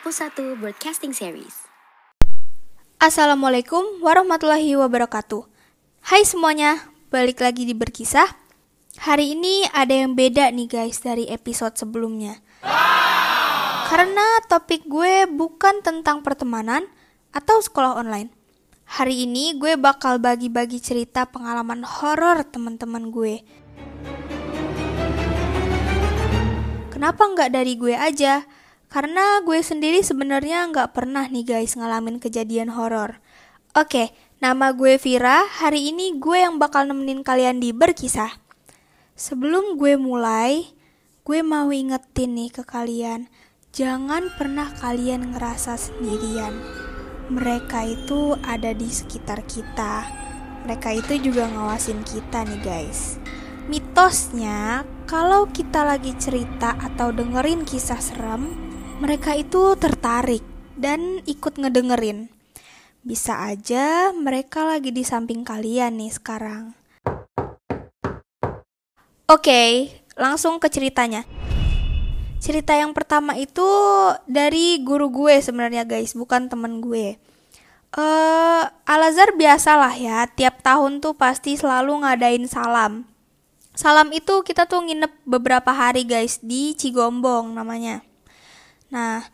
Hapus 1 Broadcasting Series. Assalamualaikum warahmatullahi wabarakatuh. Hai semuanya, balik lagi di berkisah. Hari ini ada yang beda nih guys dari episode sebelumnya. Karena topik gue bukan tentang pertemanan atau sekolah online. Hari ini gue bakal bagi-bagi cerita pengalaman horor teman-teman gue. Kenapa nggak dari gue aja? Karena gue sendiri sebenarnya nggak pernah nih guys ngalamin kejadian horor. Oke, nama gue Vira. Hari ini gue yang bakal nemenin kalian di berkisah. Sebelum gue mulai, gue mau ingetin nih ke kalian, jangan pernah kalian ngerasa sendirian. Mereka itu ada di sekitar kita. Mereka itu juga ngawasin kita nih guys. Mitosnya, kalau kita lagi cerita atau dengerin kisah serem, mereka itu tertarik dan ikut ngedengerin. Bisa aja mereka lagi di samping kalian nih sekarang. Oke, langsung ke ceritanya. Cerita yang pertama itu dari guru gue sebenarnya guys, bukan temen gue. Uh, Al-Azhar biasalah ya, tiap tahun tuh pasti selalu ngadain salam. Salam itu kita tuh nginep beberapa hari guys di Cigombong namanya. Nah,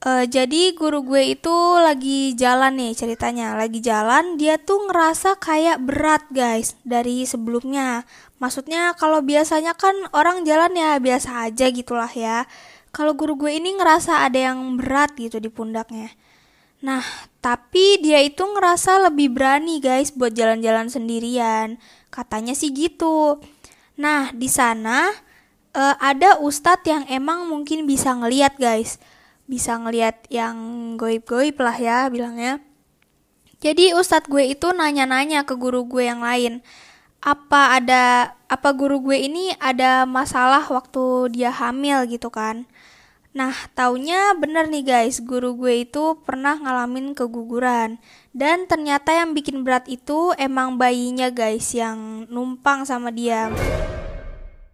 e, jadi guru gue itu lagi jalan nih ceritanya. Lagi jalan, dia tuh ngerasa kayak berat guys dari sebelumnya. Maksudnya kalau biasanya kan orang jalan ya biasa aja gitulah ya. Kalau guru gue ini ngerasa ada yang berat gitu di pundaknya. Nah, tapi dia itu ngerasa lebih berani guys buat jalan-jalan sendirian. Katanya sih gitu. Nah, di sana uh, ada ustadz yang emang mungkin bisa ngeliat guys. Bisa ngeliat yang goib-goib lah ya bilangnya. Jadi ustadz gue itu nanya-nanya ke guru gue yang lain. Apa ada apa guru gue ini ada masalah waktu dia hamil gitu kan? Nah, taunya bener nih guys, guru gue itu pernah ngalamin keguguran. Dan ternyata yang bikin berat itu emang bayinya guys, yang numpang sama dia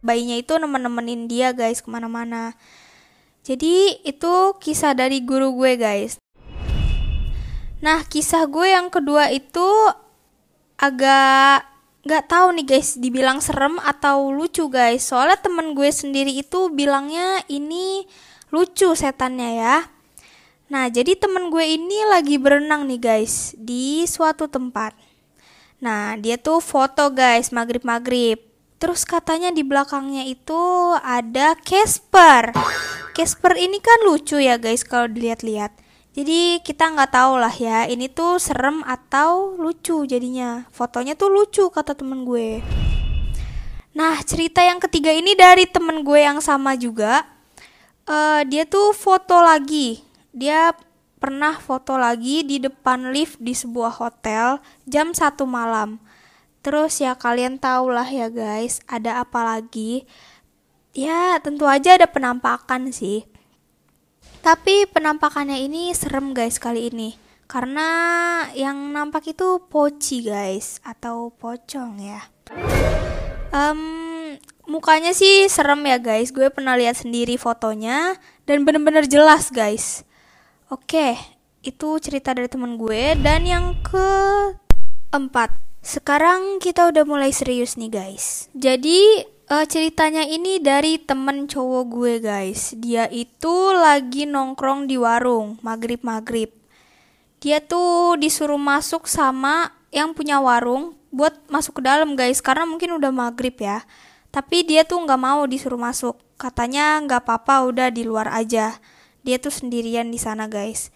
bayinya itu nemen-nemenin dia guys ke mana-mana. Jadi itu kisah dari guru gue guys. Nah kisah gue yang kedua itu agak nggak tahu nih guys dibilang serem atau lucu guys. Soalnya temen gue sendiri itu bilangnya ini lucu setannya ya. Nah jadi temen gue ini lagi berenang nih guys di suatu tempat. Nah dia tuh foto guys maghrib-maghrib Terus katanya di belakangnya itu ada Casper. Casper ini kan lucu ya guys kalau dilihat-lihat. Jadi kita nggak tahu lah ya ini tuh serem atau lucu jadinya. Fotonya tuh lucu kata temen gue. Nah cerita yang ketiga ini dari temen gue yang sama juga. Uh, dia tuh foto lagi. Dia pernah foto lagi di depan lift di sebuah hotel jam satu malam. Terus ya kalian tau lah ya guys, ada apa lagi? Ya tentu aja ada penampakan sih. Tapi penampakannya ini serem guys kali ini. Karena yang nampak itu poci guys atau pocong ya. Um, mukanya sih serem ya guys. Gue pernah lihat sendiri fotonya dan bener-bener jelas guys. Oke, itu cerita dari temen gue dan yang keempat sekarang kita udah mulai serius nih guys. Jadi uh, ceritanya ini dari temen cowok gue guys. Dia itu lagi nongkrong di warung maghrib maghrib. Dia tuh disuruh masuk sama yang punya warung buat masuk ke dalam guys karena mungkin udah maghrib ya. Tapi dia tuh nggak mau disuruh masuk. Katanya nggak apa-apa udah di luar aja. Dia tuh sendirian di sana guys.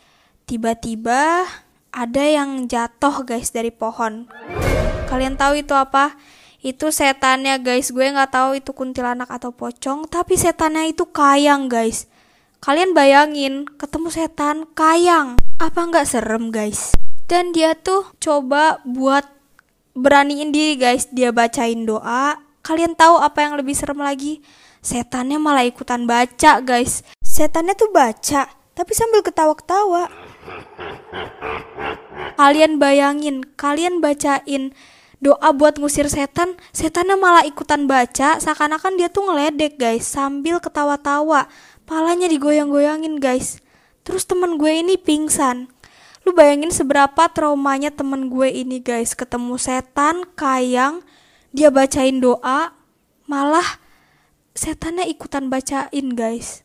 Tiba-tiba ada yang jatuh guys dari pohon. Kalian tahu itu apa? Itu setannya guys. Gue nggak tahu itu kuntilanak atau pocong, tapi setannya itu kayang guys. Kalian bayangin ketemu setan kayang. Apa nggak serem guys? Dan dia tuh coba buat beraniin diri guys. Dia bacain doa. Kalian tahu apa yang lebih serem lagi? Setannya malah ikutan baca guys. Setannya tuh baca, tapi sambil ketawa-ketawa. Kalian bayangin, kalian bacain doa buat ngusir setan, setannya malah ikutan baca, seakan-akan dia tuh ngeledek guys, sambil ketawa-tawa, palanya digoyang-goyangin guys. Terus temen gue ini pingsan. Lu bayangin seberapa traumanya temen gue ini guys. Ketemu setan, kayang, dia bacain doa, malah setannya ikutan bacain guys.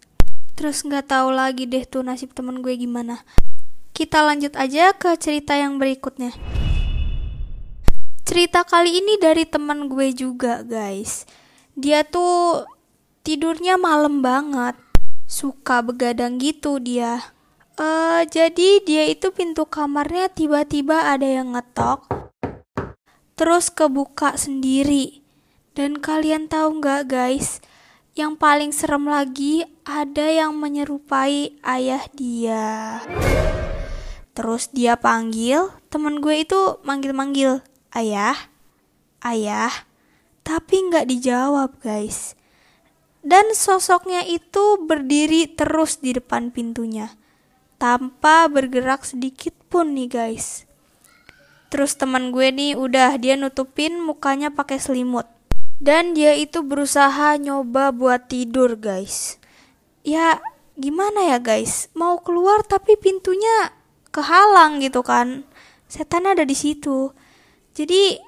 Terus nggak tahu lagi deh tuh nasib temen gue gimana. Kita lanjut aja ke cerita yang berikutnya. Cerita kali ini dari temen gue juga guys. Dia tuh tidurnya malam banget. Suka begadang gitu dia. Uh, jadi dia itu pintu kamarnya tiba-tiba ada yang ngetok, terus kebuka sendiri. Dan kalian tahu nggak guys, yang paling serem lagi ada yang menyerupai ayah dia. Terus dia panggil, temen gue itu manggil-manggil, ayah, ayah, tapi nggak dijawab guys. Dan sosoknya itu berdiri terus di depan pintunya tanpa bergerak sedikit pun nih guys. Terus teman gue nih udah dia nutupin mukanya pakai selimut. Dan dia itu berusaha nyoba buat tidur guys. Ya gimana ya guys, mau keluar tapi pintunya kehalang gitu kan. Setan ada di situ. Jadi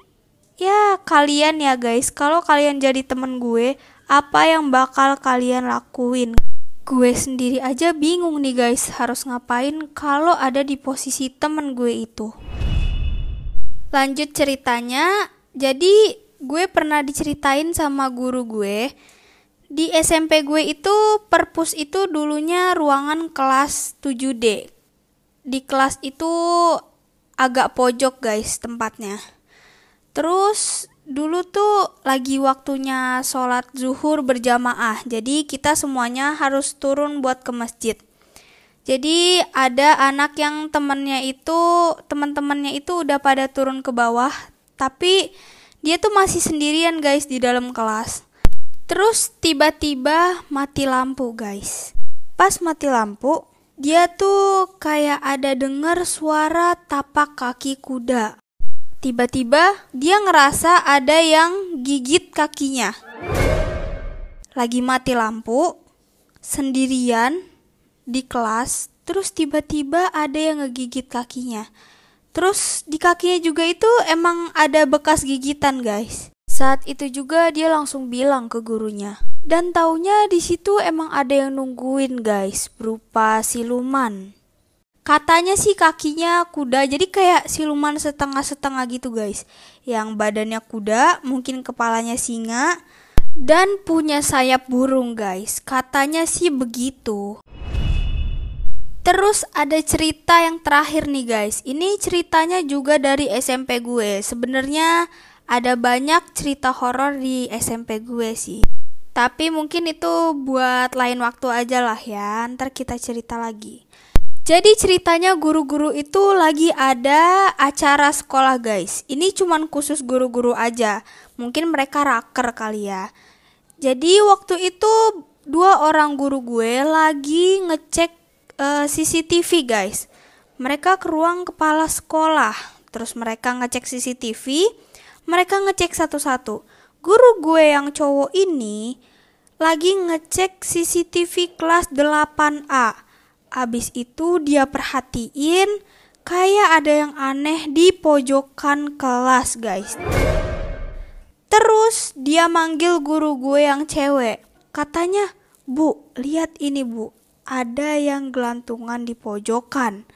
ya kalian ya guys, kalau kalian jadi temen gue, apa yang bakal kalian lakuin? gue sendiri aja bingung nih guys harus ngapain kalau ada di posisi temen gue itu. Lanjut ceritanya, jadi gue pernah diceritain sama guru gue di SMP gue itu perpus itu dulunya ruangan kelas 7D. Di kelas itu agak pojok guys tempatnya. Terus dulu tuh lagi waktunya sholat zuhur berjamaah. Jadi kita semuanya harus turun buat ke masjid. Jadi ada anak yang temennya itu teman-temannya itu udah pada turun ke bawah tapi dia tuh masih sendirian guys di dalam kelas. Terus tiba-tiba mati lampu guys. Pas mati lampu dia tuh kayak ada denger suara tapak kaki kuda Tiba-tiba dia ngerasa ada yang gigit kakinya. Lagi mati lampu, sendirian di kelas, terus tiba-tiba ada yang ngegigit kakinya. Terus di kakinya juga itu emang ada bekas gigitan, guys. Saat itu juga dia langsung bilang ke gurunya. Dan taunya di situ emang ada yang nungguin, guys, berupa siluman. Katanya sih kakinya kuda, jadi kayak siluman setengah-setengah gitu guys. Yang badannya kuda, mungkin kepalanya singa, dan punya sayap burung guys. Katanya sih begitu. Terus ada cerita yang terakhir nih guys. Ini ceritanya juga dari SMP gue. Sebenarnya ada banyak cerita horor di SMP gue sih. Tapi mungkin itu buat lain waktu aja lah ya. Ntar kita cerita lagi. Jadi ceritanya guru-guru itu lagi ada acara sekolah guys. Ini cuman khusus guru-guru aja. Mungkin mereka raker kali ya. Jadi waktu itu dua orang guru gue lagi ngecek uh, eh, CCTV guys. Mereka ke ruang kepala sekolah. Terus mereka ngecek CCTV. Mereka ngecek satu-satu. Guru gue yang cowok ini lagi ngecek CCTV kelas 8A Abis itu dia perhatiin kayak ada yang aneh di pojokan kelas guys. Terus dia manggil guru gue yang cewek. Katanya, Bu, lihat ini bu, ada yang gelantungan di pojokan.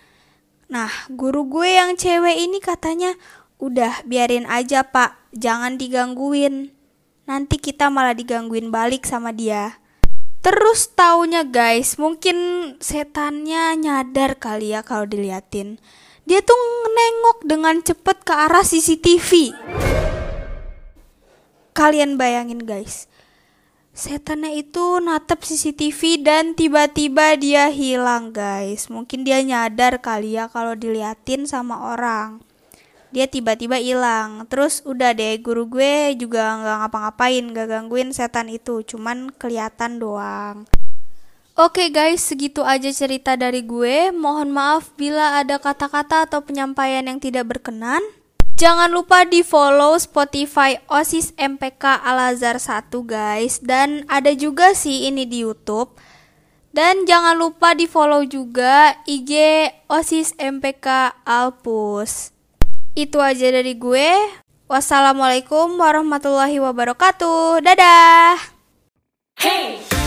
Nah, guru gue yang cewek ini katanya, udah biarin aja pak, jangan digangguin. Nanti kita malah digangguin balik sama dia. Terus taunya guys, mungkin setannya nyadar kali ya kalau diliatin. Dia tuh nengok dengan cepet ke arah CCTV. Kalian bayangin guys. Setannya itu natap CCTV dan tiba-tiba dia hilang guys. Mungkin dia nyadar kali ya kalau diliatin sama orang dia tiba-tiba hilang terus udah deh guru gue juga nggak ngapa-ngapain gak gangguin setan itu cuman kelihatan doang Oke okay guys, segitu aja cerita dari gue. Mohon maaf bila ada kata-kata atau penyampaian yang tidak berkenan. Jangan lupa di follow Spotify OSIS MPK Al Azhar 1 guys. Dan ada juga sih ini di Youtube. Dan jangan lupa di follow juga IG OSIS MPK Alpus. Itu aja dari gue. Wassalamualaikum warahmatullahi wabarakatuh. Dadah. Hey.